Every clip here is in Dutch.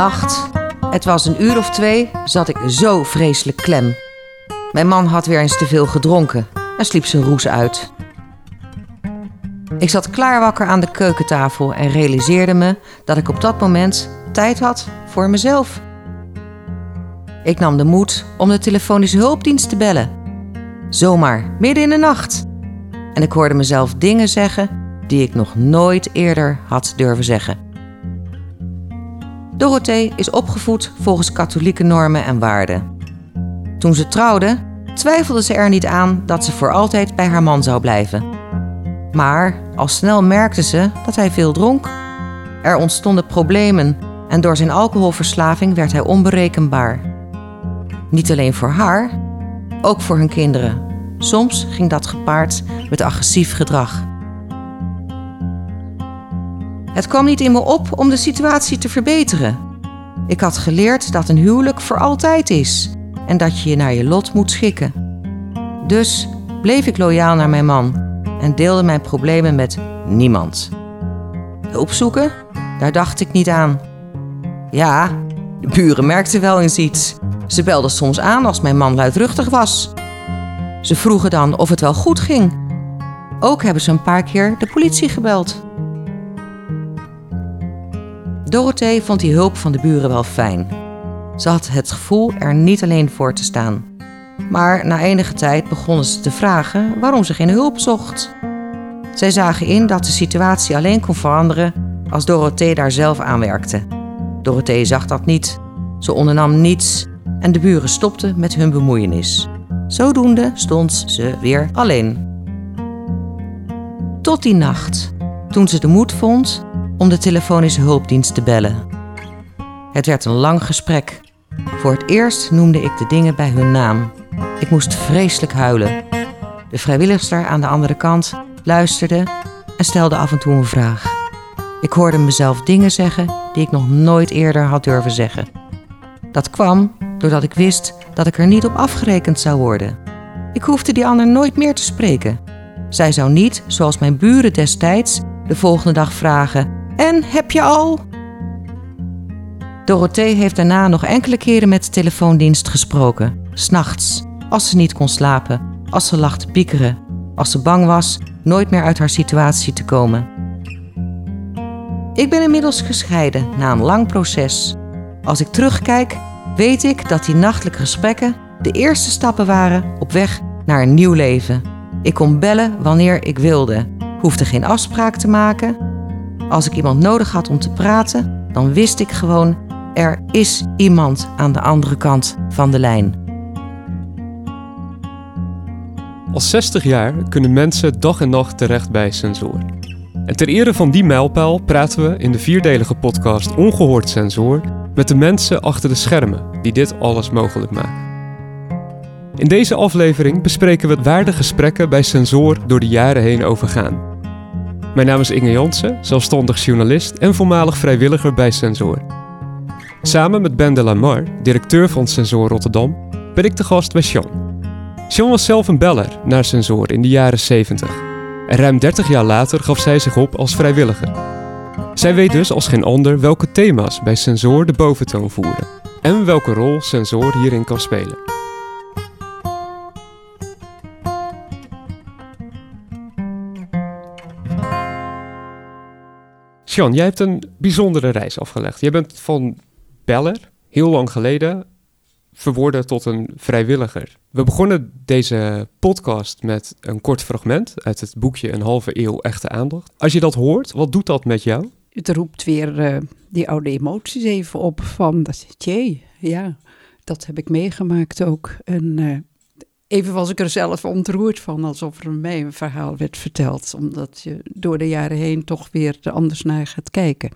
nacht, het was een uur of twee, zat ik zo vreselijk klem. Mijn man had weer eens te veel gedronken en sliep zijn roes uit. Ik zat klaarwakker aan de keukentafel en realiseerde me dat ik op dat moment tijd had voor mezelf. Ik nam de moed om de telefonische hulpdienst te bellen. Zomaar, midden in de nacht. En ik hoorde mezelf dingen zeggen die ik nog nooit eerder had durven zeggen. Dorothee is opgevoed volgens katholieke normen en waarden. Toen ze trouwde, twijfelde ze er niet aan dat ze voor altijd bij haar man zou blijven. Maar al snel merkte ze dat hij veel dronk. Er ontstonden problemen en door zijn alcoholverslaving werd hij onberekenbaar. Niet alleen voor haar, ook voor hun kinderen. Soms ging dat gepaard met agressief gedrag. Het kwam niet in me op om de situatie te verbeteren. Ik had geleerd dat een huwelijk voor altijd is en dat je je naar je lot moet schikken. Dus bleef ik loyaal naar mijn man en deelde mijn problemen met niemand. Hulp zoeken? Daar dacht ik niet aan. Ja, de buren merkten wel eens iets. Ze belden soms aan als mijn man luidruchtig was. Ze vroegen dan of het wel goed ging. Ook hebben ze een paar keer de politie gebeld. Dorothee vond die hulp van de buren wel fijn. Ze had het gevoel er niet alleen voor te staan. Maar na enige tijd begonnen ze te vragen waarom ze geen hulp zocht. Zij zagen in dat de situatie alleen kon veranderen als Dorothee daar zelf aan werkte. Dorothee zag dat niet. Ze ondernam niets en de buren stopten met hun bemoeienis. Zodoende stond ze weer alleen. Tot die nacht, toen ze de moed vond om de telefonische hulpdienst te bellen. Het werd een lang gesprek. Voor het eerst noemde ik de dingen bij hun naam. Ik moest vreselijk huilen. De vrijwilligster aan de andere kant luisterde en stelde af en toe een vraag. Ik hoorde mezelf dingen zeggen die ik nog nooit eerder had durven zeggen. Dat kwam doordat ik wist dat ik er niet op afgerekend zou worden. Ik hoefde die ander nooit meer te spreken. Zij zou niet, zoals mijn buren destijds, de volgende dag vragen: En heb je al? Dorothee heeft daarna nog enkele keren met de telefoondienst gesproken. S'nachts, als ze niet kon slapen, als ze lag te piekeren, als ze bang was nooit meer uit haar situatie te komen. Ik ben inmiddels gescheiden na een lang proces. Als ik terugkijk, weet ik dat die nachtelijke gesprekken de eerste stappen waren op weg naar een nieuw leven. Ik kon bellen wanneer ik wilde, hoefde geen afspraak te maken. Als ik iemand nodig had om te praten, dan wist ik gewoon: er is iemand aan de andere kant van de lijn. Als 60 jaar kunnen mensen dag en nacht terecht bij Sensor. En ter ere van die mijlpaal praten we in de vierdelige podcast Ongehoord Sensor met de mensen achter de schermen die dit alles mogelijk maken. In deze aflevering bespreken we waar de gesprekken bij Sensor door de jaren heen overgaan. Mijn naam is Inge Jansen, zelfstandig journalist en voormalig vrijwilliger bij Sensor. Samen met Ben de Lamar, directeur van Sensor Rotterdam, ben ik de gast bij Sean. Sean was zelf een beller naar Sensor in de jaren 70. En ruim 30 jaar later gaf zij zich op als vrijwilliger. Zij weet dus als geen ander welke thema's bij Sensor de boventoon voeren en welke rol Sensor hierin kan spelen. Sean, jij hebt een bijzondere reis afgelegd. Jij bent van beller, heel lang geleden, verworden tot een vrijwilliger. We begonnen deze podcast met een kort fragment uit het boekje Een halve eeuw echte aandacht. Als je dat hoort, wat doet dat met jou? Het roept weer uh, die oude emoties even op van, dat, ja, dat heb ik meegemaakt ook. En uh, even was ik er zelf ontroerd van, alsof er mij een verhaal werd verteld. Omdat je door de jaren heen toch weer anders naar gaat kijken.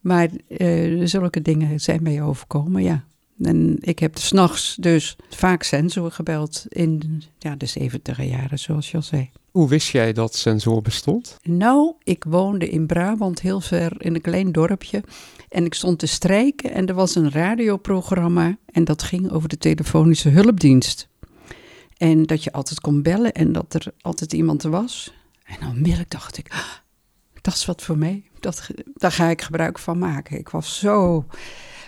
Maar uh, zulke dingen zijn mij overkomen, ja. En ik heb s'nachts dus vaak sensor gebeld in ja, de 70 jaren, zoals je al zei. Hoe wist jij dat sensor bestond? Nou, ik woonde in Brabant heel ver in een klein dorpje. En ik stond te strijken en er was een radioprogramma. En dat ging over de telefonische hulpdienst. En dat je altijd kon bellen en dat er altijd iemand was. En onmiddellijk dacht ik, ah, dat is wat voor mij. Dat, daar ga ik gebruik van maken. Ik was zo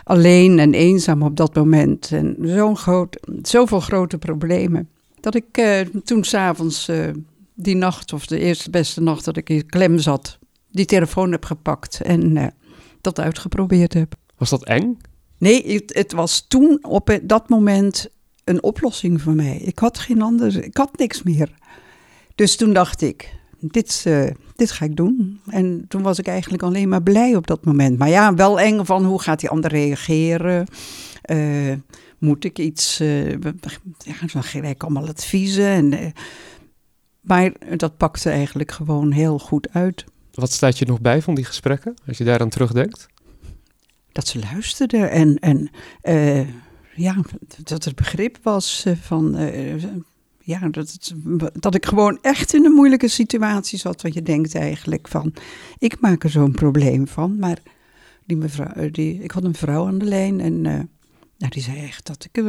alleen en eenzaam op dat moment. En zo'n groot, zoveel grote problemen. Dat ik uh, toen s'avonds, uh, die nacht, of de eerste beste nacht dat ik in klem zat, die telefoon heb gepakt en uh, dat uitgeprobeerd heb. Was dat eng? Nee, het, het, was toen op dat moment een oplossing voor mij. Ik had geen ander, ik had niks meer. Dus toen dacht ik, dit, uh, dit ga ik doen. En toen was ik eigenlijk alleen maar blij op dat moment. Maar ja, wel eng van hoe gaat die ander reageren? Uh, moet ik iets... Uh, ja, dan geef ik allemaal adviezen. En, maar dat pakte eigenlijk gewoon heel goed uit. Wat staat je nog bij van die gesprekken, als je daaraan terugdenkt? Dat ze luisterden en, en ja, dat er begrip was van ja, dat, dat ik gewoon echt in een moeilijke situatie zat. Want je denkt eigenlijk van, ik maak er zo'n probleem van. Maar die mevrouw, eh, die, ik had een vrouw aan de lijn en nou, die zei echt dat ik,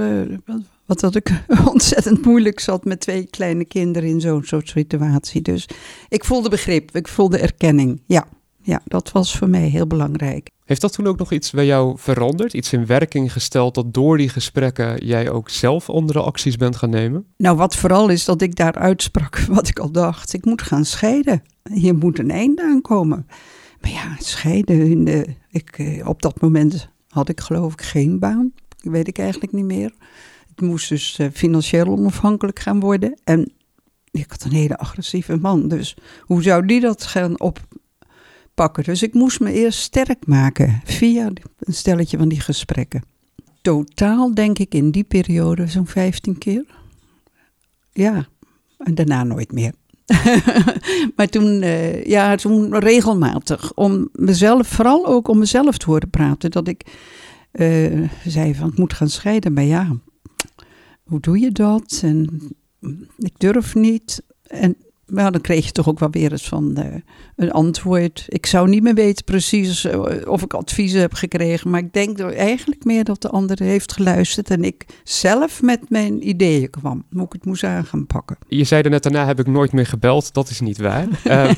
wat, dat ik ontzettend moeilijk zat met twee kleine kinderen in zo'n soort situatie. Dus ik voelde begrip, ik voelde erkenning. Ja, ja, dat was voor mij heel belangrijk. Heeft dat toen ook nog iets bij jou veranderd? Iets in werking gesteld dat door die gesprekken jij ook zelf andere acties bent gaan nemen? Nou, wat vooral is dat ik daar uitsprak wat ik al dacht. Ik moet gaan scheiden. Hier moet een einde aan komen. Maar ja, scheiden. Ik, eh, op dat moment had ik geloof ik geen baan. Dat weet ik eigenlijk niet meer. Het moest dus eh, financieel onafhankelijk gaan worden. En ik had een hele agressieve man. Dus hoe zou die dat gaan op, pakken. Dus ik moest me eerst sterk maken via een stelletje van die gesprekken. Totaal denk ik in die periode zo'n 15 keer. Ja, en daarna nooit meer. maar toen, uh, ja, toen regelmatig. Om mezelf, vooral ook om mezelf te horen praten. Dat ik uh, zei van, ik moet gaan scheiden. Maar ja, hoe doe je dat? En ik durf niet. En maar dan kreeg je toch ook wel weer eens van uh, een antwoord. Ik zou niet meer weten precies uh, of ik adviezen heb gekregen. Maar ik denk eigenlijk meer dat de ander heeft geluisterd. En ik zelf met mijn ideeën kwam. Hoe ik het moest aan gaan pakken. Je zei er net daarna heb ik nooit meer gebeld. Dat is niet waar. uh,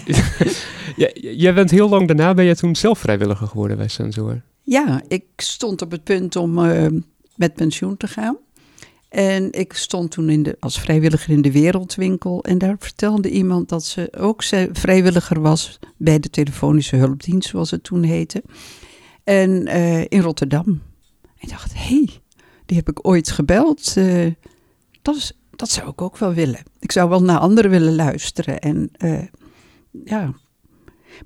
jij bent heel lang daarna ben je toen zelf vrijwilliger geworden bij Sensor. Ja, ik stond op het punt om met pensioen te gaan. En ik stond toen in de, als vrijwilliger in de Wereldwinkel. En daar vertelde iemand dat ze ook vrijwilliger was bij de telefonische hulpdienst, zoals het toen heette. En uh, in Rotterdam. Ik dacht, hé, hey, die heb ik ooit gebeld. Uh, dat, is, dat zou ik ook wel willen. Ik zou wel naar anderen willen luisteren. En uh, ja,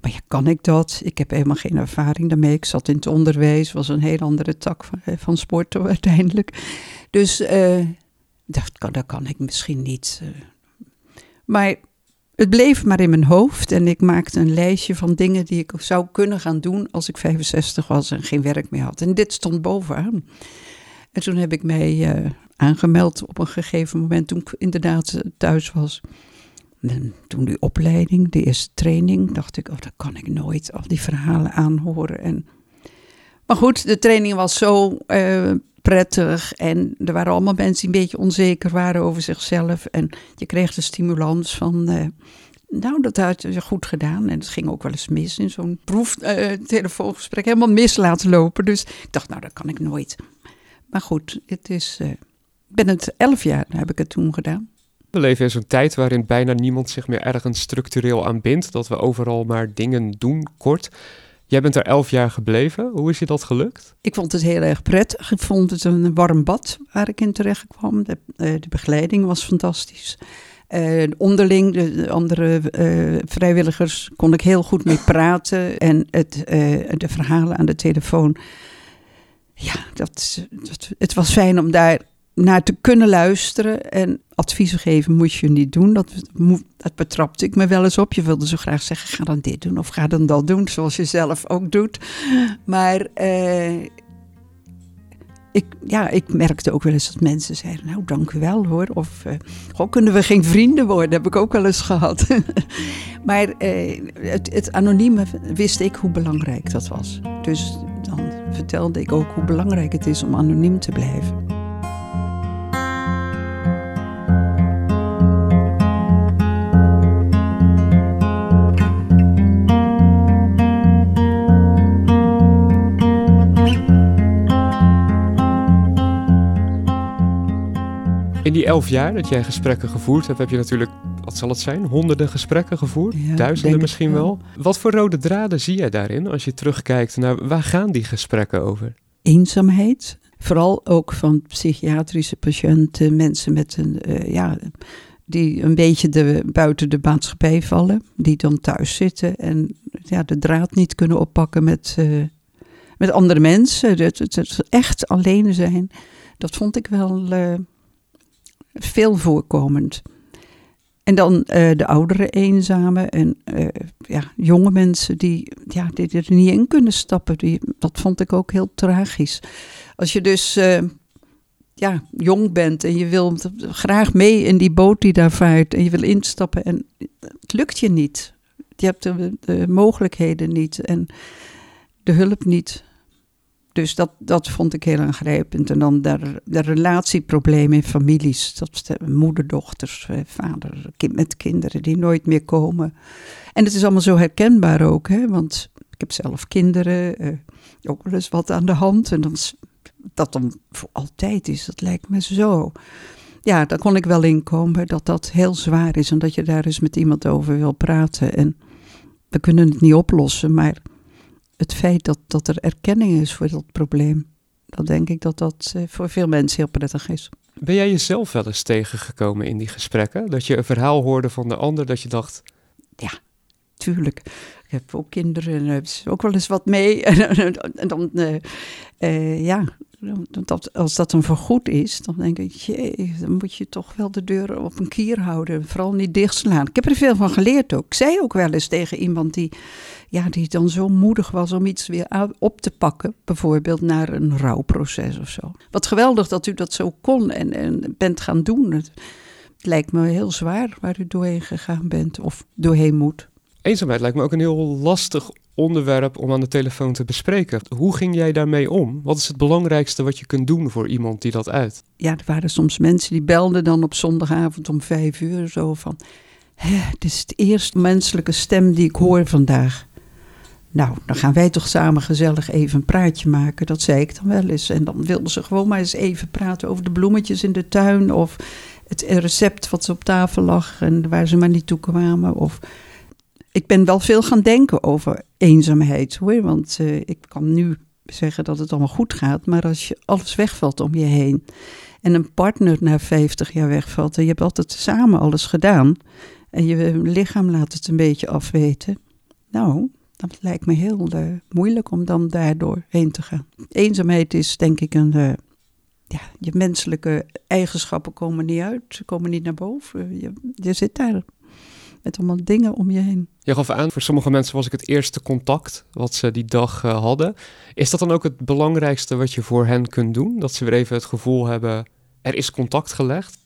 maar ja, kan ik dat? Ik heb helemaal geen ervaring daarmee. Ik zat in het onderwijs, was een heel andere tak van, van sport uiteindelijk. Dus uh, dat, kan, dat kan ik misschien niet. Uh. Maar het bleef maar in mijn hoofd en ik maakte een lijstje van dingen die ik zou kunnen gaan doen als ik 65 was en geen werk meer had. En dit stond bovenaan. En toen heb ik mij aangemeld op een gegeven moment toen ik inderdaad thuis was. En toen die opleiding, de eerste training, dacht ik, oh, dat kan ik nooit, al die verhalen aanhoren. En... Maar goed, de training was zo uh, prettig en er waren allemaal mensen die een beetje onzeker waren over zichzelf. En je kreeg de stimulans van, uh, nou, dat had je goed gedaan. En het ging ook wel eens mis in zo'n proeftelefoongesprek, uh, helemaal mis laten lopen. Dus ik dacht, nou, dat kan ik nooit. Maar goed, het is, ik ben het elf jaar, heb ik het toen gedaan. We leven in zo'n tijd waarin bijna niemand zich meer ergens structureel aan bindt. Dat we overal maar dingen doen, kort. Jij bent er elf jaar gebleven. Hoe is je dat gelukt? Ik vond het heel erg prettig. Ik vond het een warm bad waar ik in terecht kwam. De, uh, de begeleiding was fantastisch. Uh, onderling, de, andere uh, vrijwilligers, kon ik heel goed mee praten. En het, de verhalen aan de telefoon. Ja, dat, dat, het was fijn om daar naar te kunnen luisteren. En adviezen geven moet je niet doen. Dat, dat betrapte ik me wel eens op. Je wilde zo graag zeggen, ga dan dit doen of ga dan dat doen. Zoals je zelf ook doet. Maar uh, ik, ja, ik merkte ook wel eens dat mensen zeiden, nou dank u wel hoor. Of, uh, kunnen we geen vrienden worden? Heb ik ook wel eens gehad. maar uh, het, het anonieme wist ik hoe belangrijk dat was. Dus dan vertelde ik ook hoe belangrijk het is om anoniem te blijven. Die elf jaar dat jij gesprekken gevoerd hebt, heb je natuurlijk, wat zal het zijn, honderden gesprekken gevoerd? Ja, Duizenden misschien wel. Wat voor rode draden zie jij daarin als je terugkijkt naar waar gaan die gesprekken over? eenzaamheid. Vooral ook van psychiatrische patiënten, mensen met een, eh, ja, die een beetje de, buiten de maatschappij vallen, die dan thuis zitten en ja, de draad niet kunnen oppakken met, eh, met andere mensen. Het, het, het echt alleen zijn, dat vond ik wel eh, veel voorkomend. En dan eh, de oudere eenzamen en eh, ja, jonge mensen die, ja, die er niet in kunnen stappen. Die, dat vond ik ook heel tragisch. Als je dus eh, ja, jong bent en je wil graag mee in die boot die daar vaart en je wil instappen en het lukt je niet. Je hebt de mogelijkheden niet en de hulp niet. Dus dat, dat vond ik heel aangrijpend. En dan de, de relatieproblemen in families. Dat de moederdochters, eh, vader kind, met kinderen die nooit meer komen. En het is allemaal zo herkenbaar ook. Hè? Want ik heb zelf kinderen, eh, ook wel eens wat aan de hand. En dan, dat dan voor altijd is, dat lijkt me zo. Ja, daar kon ik wel in komen dat dat heel zwaar is. En dat je daar eens met iemand over wil praten. En we kunnen het niet oplossen, maar het feit dat, dat er erkenning is voor dat probleem, dan denk ik dat dat eh, voor veel mensen heel prettig is. Ben jij jezelf wel eens tegengekomen in die gesprekken? Dat je een verhaal hoorde van de ander, dat je dacht, Tuurlijk. Ik heb ook kinderen en heb ze ook wel eens wat mee. En, en dan, eh, eh, ja, dat, als dat dan voorgoed is, dan denk ik, jee, dan moet je toch wel de deur op een kier houden. Vooral niet dichtslaan. Ik heb er veel van geleerd ook. Ik zei ook wel eens tegen iemand die, ja, die dan zo moedig was om iets weer op te pakken. Bijvoorbeeld naar een rouwproces of zo. Wat geweldig dat u dat zo kon en, en bent gaan doen. Het lijkt me heel zwaar waar u doorheen gegaan bent of doorheen moet. eenzaamheid lijkt me ook een heel lastig onderwerp om aan de telefoon te bespreken. Hoe ging jij daarmee om? Wat is het belangrijkste wat je kunt doen voor iemand die dat uit? ja, er waren soms mensen die belden dan op zondagavond om vijf uur zo van... "Hè, Het is de eerste menselijke stem die ik hoor vandaag. Nou, dan gaan wij toch samen gezellig even een praatje maken. Dat zei ik dan wel eens. En dan wilden ze gewoon maar eens even praten over de bloemetjes in de tuin... of het recept wat ze op tafel lag en waar ze maar niet toe kwamen. Of... Ik ben wel veel gaan denken over eenzaamheid hoor. Want eh, ik kan nu zeggen dat het allemaal goed gaat. Maar als je alles wegvalt om je heen en een partner na 50 jaar wegvalt en je hebt altijd samen alles gedaan en je lichaam laat het een beetje afweten, nou, dat lijkt me heel eh, moeilijk om dan daardoor heen te gaan. Eenzaamheid is denk ik een, eh, ja, je menselijke eigenschappen komen niet uit, komen niet naar boven. Je, je zit daar met allemaal dingen om je heen. Je gaf aan, voor sommige mensen was ik het eerste contact wat ze die dag eh, hadden. Is dat dan ook het belangrijkste wat je voor hen kunt doen? Dat ze weer even het gevoel hebben, er is contact gelegd?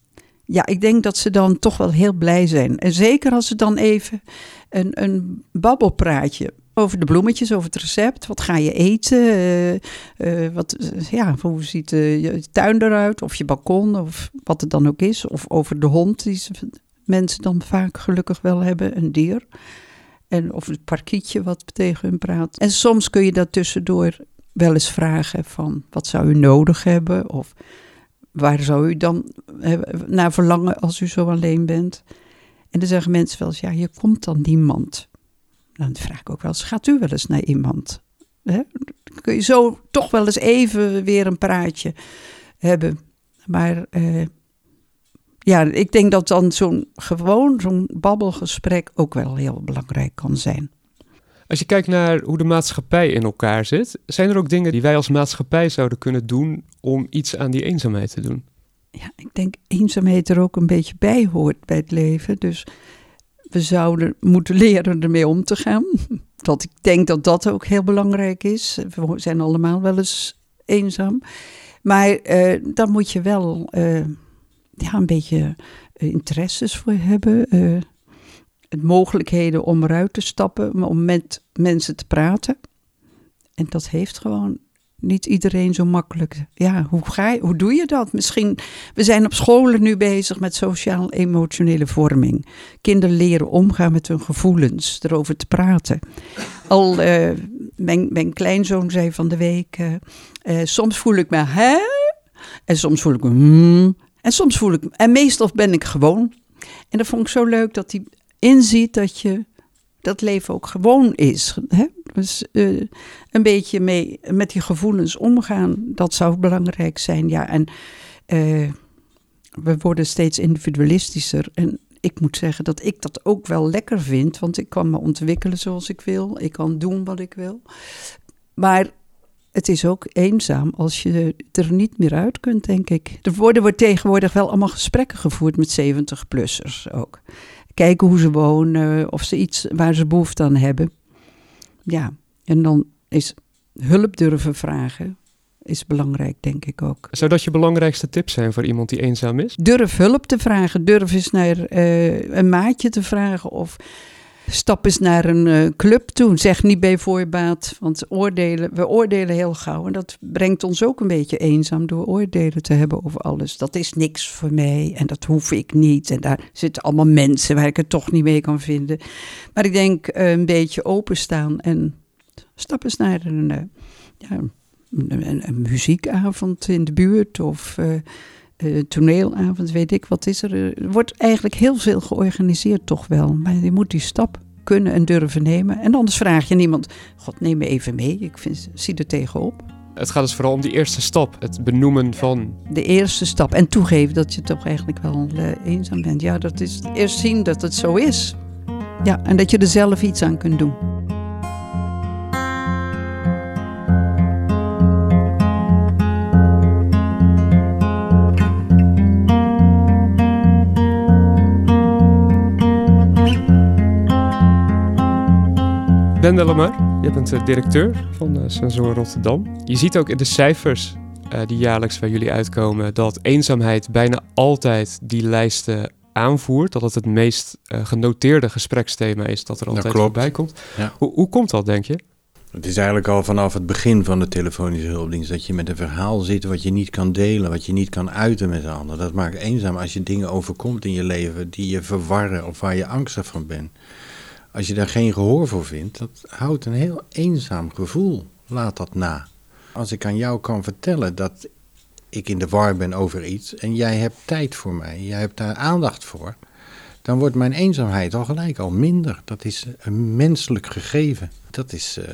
Ja, ik denk dat ze dan toch wel heel blij zijn. En zeker als ze dan even een, een babbelpraatje over de bloemetjes, over het recept. Wat ga je eten? Eh, eh, wat, ja, hoe ziet je tuin eruit? Of je balkon, of wat het dan ook is. Of over de hond, die ze, mensen dan vaak gelukkig wel hebben, een dier. En of het parkietje wat tegen hun praat. En soms kun je dat tussendoor wel eens vragen van, wat zou u nodig hebben? Of waar zou u dan naar verlangen als u zo alleen bent? En dan zeggen mensen wel eens, ja, hier komt dan niemand. Dan vraag ik ook wel eens, gaat u wel eens naar iemand? Kun je zo toch wel eens even weer een praatje hebben. Maar eh, ja, ik denk dat dan zo'n gewoon, zo'n babbelgesprek ook wel heel belangrijk kan zijn. Als je kijkt naar hoe de maatschappij in elkaar zit, zijn er ook dingen die wij als maatschappij zouden kunnen doen om iets aan die eenzaamheid te doen? Ja, ik denk eenzaamheid er ook een beetje bij hoort bij het leven. Dus we zouden moeten leren ermee om te gaan. Dat ik denk dat dat ook heel belangrijk is. We zijn allemaal wel eens eenzaam. Maar eh, daar moet je wel eh, ja, een beetje eh, interesses voor hebben. eh, mogelijkheden om eruit te stappen, om met mensen te praten. En dat heeft gewoon niet iedereen zo makkelijk. Ja, hoe, ga je, hoe doe je dat? Misschien, we zijn op scholen nu bezig met sociaal-emotionele vorming. Kinderen leren omgaan met hun gevoelens, erover te praten. Al, eh, mijn, mijn kleinzoon zei van de week, soms voel ik me hè, en soms voel ik me hmm, En soms voel ik, en meestal ben ik gewoon. En dat vond ik zo leuk dat hij inziet dat je dat leven ook gewoon is. Hè? Dus uh, een beetje mee met die gevoelens omgaan, dat zou belangrijk zijn. Ja, en uh, we worden steeds individualistischer. En ik moet zeggen dat ik dat ook wel lekker vind, want ik kan me ontwikkelen zoals ik wil. Ik kan doen wat ik wil. Maar het is ook eenzaam als je er niet meer uit kunt, denk ik. Er worden wordt tegenwoordig wel allemaal gesprekken gevoerd met 70-plussers ook. Kijken hoe ze wonen, of ze iets waar ze behoefte aan hebben. Ja, en dan is hulp durven vragen is belangrijk, denk ik ook. Zou dat je belangrijkste tip zijn voor iemand die eenzaam is? Durf hulp te vragen. Durf eens naar uh, een maatje te vragen of stap eens naar een uh, club toe. Zeg niet bij voorbaat, want oordelen, we oordelen heel gauw. En dat brengt ons ook een beetje eenzaam door oordelen te hebben over alles. Dat is niks voor mij en dat hoef ik niet. En daar zitten allemaal mensen waar ik het toch niet mee kan vinden. Maar ik denk uh, een beetje openstaan en stap eens naar een, ja, een, een, muziekavond in de buurt of uh, toneelavond, weet ik wat is er. Er wordt eigenlijk heel veel georganiseerd toch wel. Maar je moet die stap kunnen en durven nemen. En anders vraag je niemand, god neem me even mee. Ik vind, zie er tegenop. Het gaat dus vooral om die eerste stap, het benoemen van... De eerste stap en toegeven dat je toch eigenlijk wel uh, eenzaam bent. Ja, dat is eerst zien dat het zo is. Ja, en dat je er zelf iets aan kunt doen. Ben Delamar, je bent de directeur van uh, Sensor Rotterdam. Je ziet ook in de cijfers uh, die jaarlijks bij jullie uitkomen dat eenzaamheid bijna altijd die lijsten aanvoert. Dat het het meest uh, genoteerde gespreksthema is dat er altijd voorbij komt. Ja. Hoe, hoe komt dat, denk je? Het is eigenlijk al vanaf het begin van de telefonische hulpdienst dat je met een verhaal zit wat je niet kan delen, wat je niet kan uiten met een ander. Dat maakt eenzaam als je dingen overkomt in je leven die je verwarren of waar je angstig van bent. Als je daar geen gehoor voor vindt, dat houdt een heel eenzaam gevoel. Laat dat na. Als ik aan jou kan vertellen dat ik in de war ben over iets en jij hebt tijd voor mij, jij hebt daar aandacht voor, dan wordt mijn eenzaamheid al gelijk al minder. Dat is een menselijk gegeven. Dat is uh,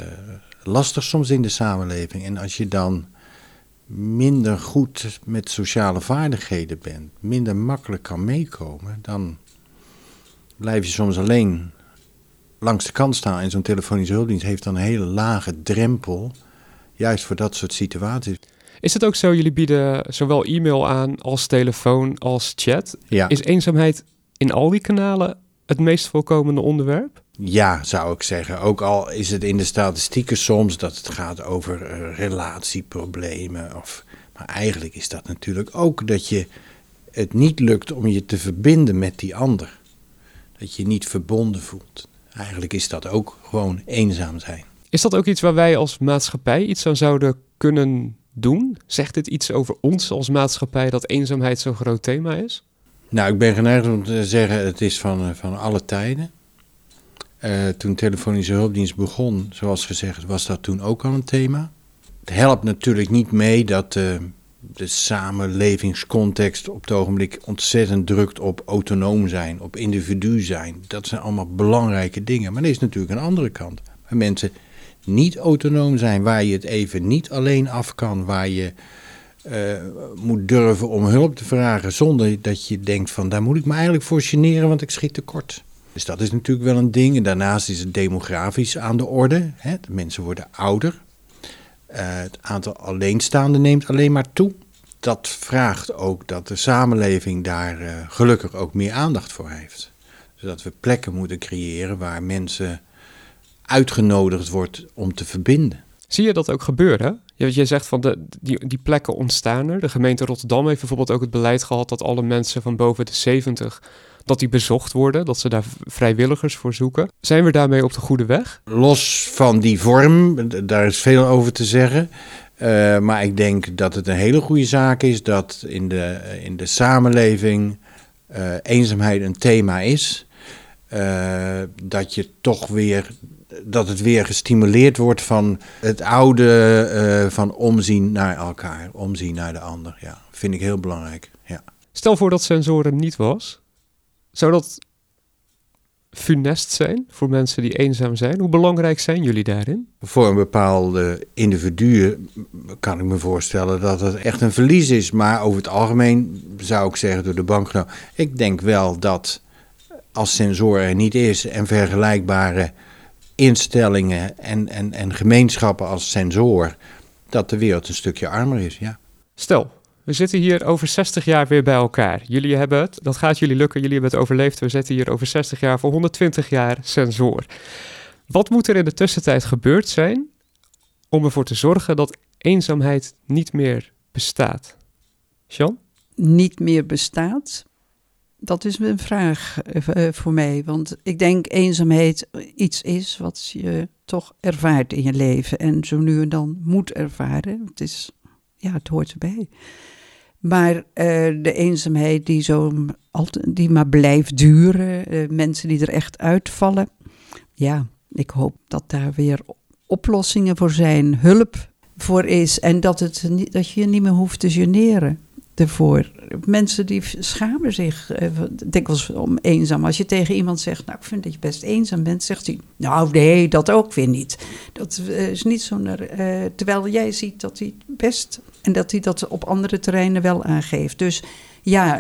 lastig soms in de samenleving. En als je dan minder goed met sociale vaardigheden bent, minder makkelijk kan meekomen, dan blijf je soms alleen langs de kant staan en zo'n telefonische hulpdienst heeft dan een hele lage drempel, juist voor dat soort situaties. Is het ook zo, jullie bieden zowel e-mail aan als telefoon als chat? Ja. Is eenzaamheid in al die kanalen het meest voorkomende onderwerp? Ja, zou ik zeggen. Ook al is het in de statistieken soms dat het gaat over uh, relatieproblemen. Of, maar eigenlijk is dat natuurlijk ook dat je het niet lukt om je te verbinden met die ander. Dat je niet verbonden voelt. Eigenlijk is dat ook gewoon eenzaam zijn. Is dat ook iets waar wij als maatschappij iets aan zouden kunnen doen? Zegt dit iets over ons als maatschappij dat eenzaamheid zo'n groot thema is? Nou, ik ben geneigd om te zeggen, het is van, eh, van alle tijden. Uh, toen telefonische hulpdienst begon, zoals gezegd, was dat toen ook al een thema. Het helpt natuurlijk niet mee dat uh, de samenlevingscontext op het ogenblik ontzettend drukt op autonoom zijn, op individu zijn. Dat zijn allemaal belangrijke dingen. Maar er is natuurlijk een andere kant. Waar mensen niet autonoom zijn, waar je het even niet alleen af kan, waar je uh, moet durven om hulp te vragen zonder dat je denkt van daar moet ik me eigenlijk voor generen, want ik schiet tekort. Dus dat is natuurlijk wel een ding. En daarnaast is het demografisch aan de orde. Hè? De mensen worden ouder. Uh, het aantal alleenstaanden neemt alleen maar toe. Dat vraagt ook dat de samenleving daar uh, gelukkig ook meer aandacht voor heeft. Zodat we plekken moeten creëren waar mensen uitgenodigd wordt om te verbinden. Zie je dat ook gebeuren? Je, je zegt van de, die, die plekken ontstaan er. De gemeente Rotterdam heeft bijvoorbeeld ook het beleid gehad dat alle mensen van boven de 70 dat die bezocht worden, dat ze daar vrijwilligers voor zoeken. Zijn we daarmee op de goede weg? Los van die vorm, daar is veel over te zeggen. Uh, maar ik denk dat het een hele goede zaak is dat in de, in de samenleving uh, eenzaamheid een thema is. Dat je toch weer dat het weer gestimuleerd wordt van het oude van omzien naar elkaar, omzien naar de ander. Ja, vind ik heel belangrijk. Ja. Stel voor dat sensoren niet was. Zou dat funest zijn voor mensen die eenzaam zijn? Hoe belangrijk zijn jullie daarin? Voor een bepaalde individu kan ik me voorstellen dat het echt een verlies is. Maar over het algemeen zou ik zeggen door de bank. Nou, ik denk wel dat als sensor er niet is en vergelijkbare instellingen en, en, en gemeenschappen als sensor, dat de wereld een stukje armer is. Ja. Stel, we zitten hier over 60 jaar weer bij elkaar. Jullie hebben het, dat gaat jullie lukken, jullie hebben het overleefd. We zitten hier over 60 jaar voor 120 jaar sensor. Wat moet er in de tussentijd gebeurd zijn om ervoor te zorgen dat eenzaamheid niet meer bestaat? Jean? Niet meer bestaat? Dat is een vraag uh, voor mij. Want ik denk eenzaamheid iets is wat je toch ervaart in je leven. En zo nu en dan moet ervaren. Het, is, ja, het hoort erbij. Maar uh, de eenzaamheid die, zo die maar blijft duren, uh, mensen die er echt uitvallen. Ja, ik hoop dat daar weer oplossingen voor zijn, hulp voor is. En dat, het, dat je je niet meer hoeft te generen ervoor. Mensen die schamen zich uh, dikwijls om eenzaam. Als je tegen iemand zegt, nou ik vind dat je best eenzaam bent, zegt hij, nou nee, dat ook weer niet. Dat uh, is niet zo naar, uh, terwijl jij ziet dat hij best, en dat hij dat op andere terreinen wel aangeeft. Dus ja,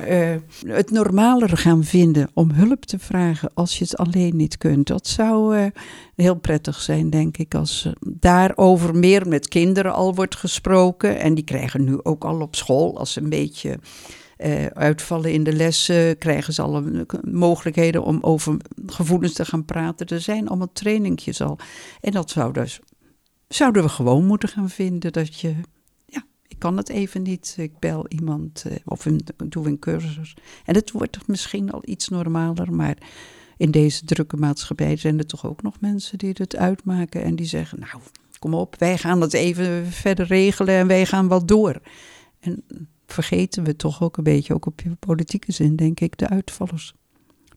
het normaler gaan vinden om hulp te vragen als je het alleen niet kunt. Dat zou heel prettig zijn, denk ik, als daarover meer met kinderen al wordt gesproken. En die krijgen nu ook al op school, als ze een beetje uitvallen in de lessen, krijgen ze al mogelijkheden om over gevoelens te gaan praten. Er zijn allemaal trainingjes al. En dat zou dus, zouden we gewoon moeten gaan vinden, dat je, ik kan het even niet, ik bel iemand uh, of een, doe een cursus. En het wordt misschien al iets normaler, maar in deze drukke maatschappij zijn er toch ook nog mensen die het uitmaken en die zeggen, nou, kom op, wij gaan het even verder regelen en wij gaan wat door. En vergeten we toch ook een beetje, ook op politieke zin, denk ik, de uitvallers.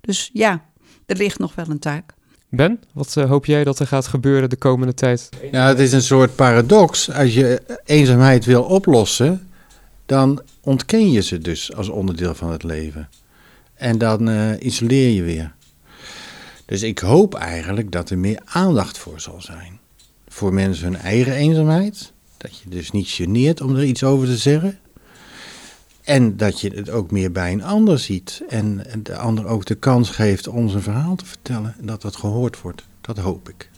Dus ja, er ligt nog wel een taak. Ben, wat uh, hoop jij dat er gaat gebeuren de komende tijd? Ja, het is een soort paradox. Als je eenzaamheid wil oplossen, dan ontken je ze dus als onderdeel van het leven. En dan uh, isoleer je weer. Dus ik hoop eigenlijk dat er meer aandacht voor zal zijn. Voor mensen hun eigen eenzaamheid. Dat je dus niet geneert om er iets over te zeggen. En dat je het ook meer bij een ander ziet. En de ander ook de kans geeft om zijn verhaal te vertellen. En dat dat gehoord wordt. Dat hoop ik.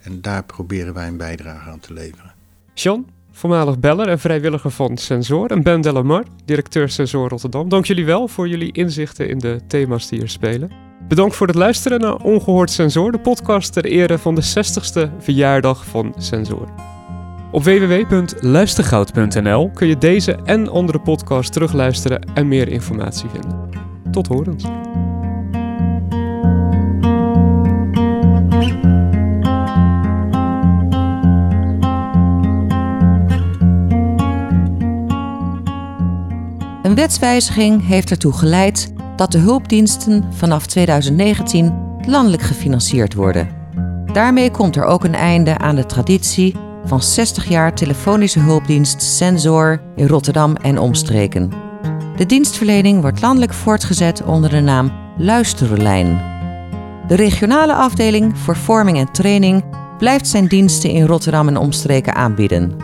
En daar proberen wij een bijdrage aan te leveren. John, voormalig beller en vrijwilliger van Sensor. En Ben Delamar, directeur Sensor Rotterdam. Dank jullie wel voor jullie inzichten in de thema's die hier spelen. Bedankt voor het luisteren naar Ongehoord Sensor, de podcast ter ere van de 60ste verjaardag van Sensor. Op www.luistergoud.nl kun je deze en andere podcasts terugluisteren en meer informatie vinden. Tot horens. Een wetswijziging heeft ertoe geleid dat de hulpdiensten vanaf 2019 landelijk gefinancierd worden. Daarmee komt er ook een einde aan de traditie van 60 jaar telefonische hulpdienst Sensor in Rotterdam en omstreken. De dienstverlening wordt landelijk voortgezet onder de naam Luisterlijn. De regionale afdeling voor vorming en training blijft zijn diensten in Rotterdam en omstreken aanbieden.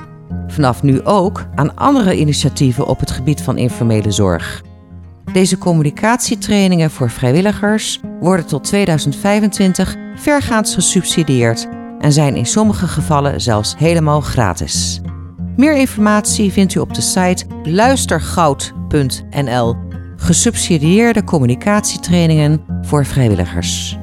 Vanaf nu ook aan andere initiatieven op het gebied van informele zorg. Deze communicatietrainingen voor vrijwilligers worden tot 2025 vergaans gesubsidieerd en zijn in sommige gevallen zelfs helemaal gratis. Meer informatie vindt u op de site luistergoud.nl. Gesubsidieerde communicatietrainingen voor vrijwilligers.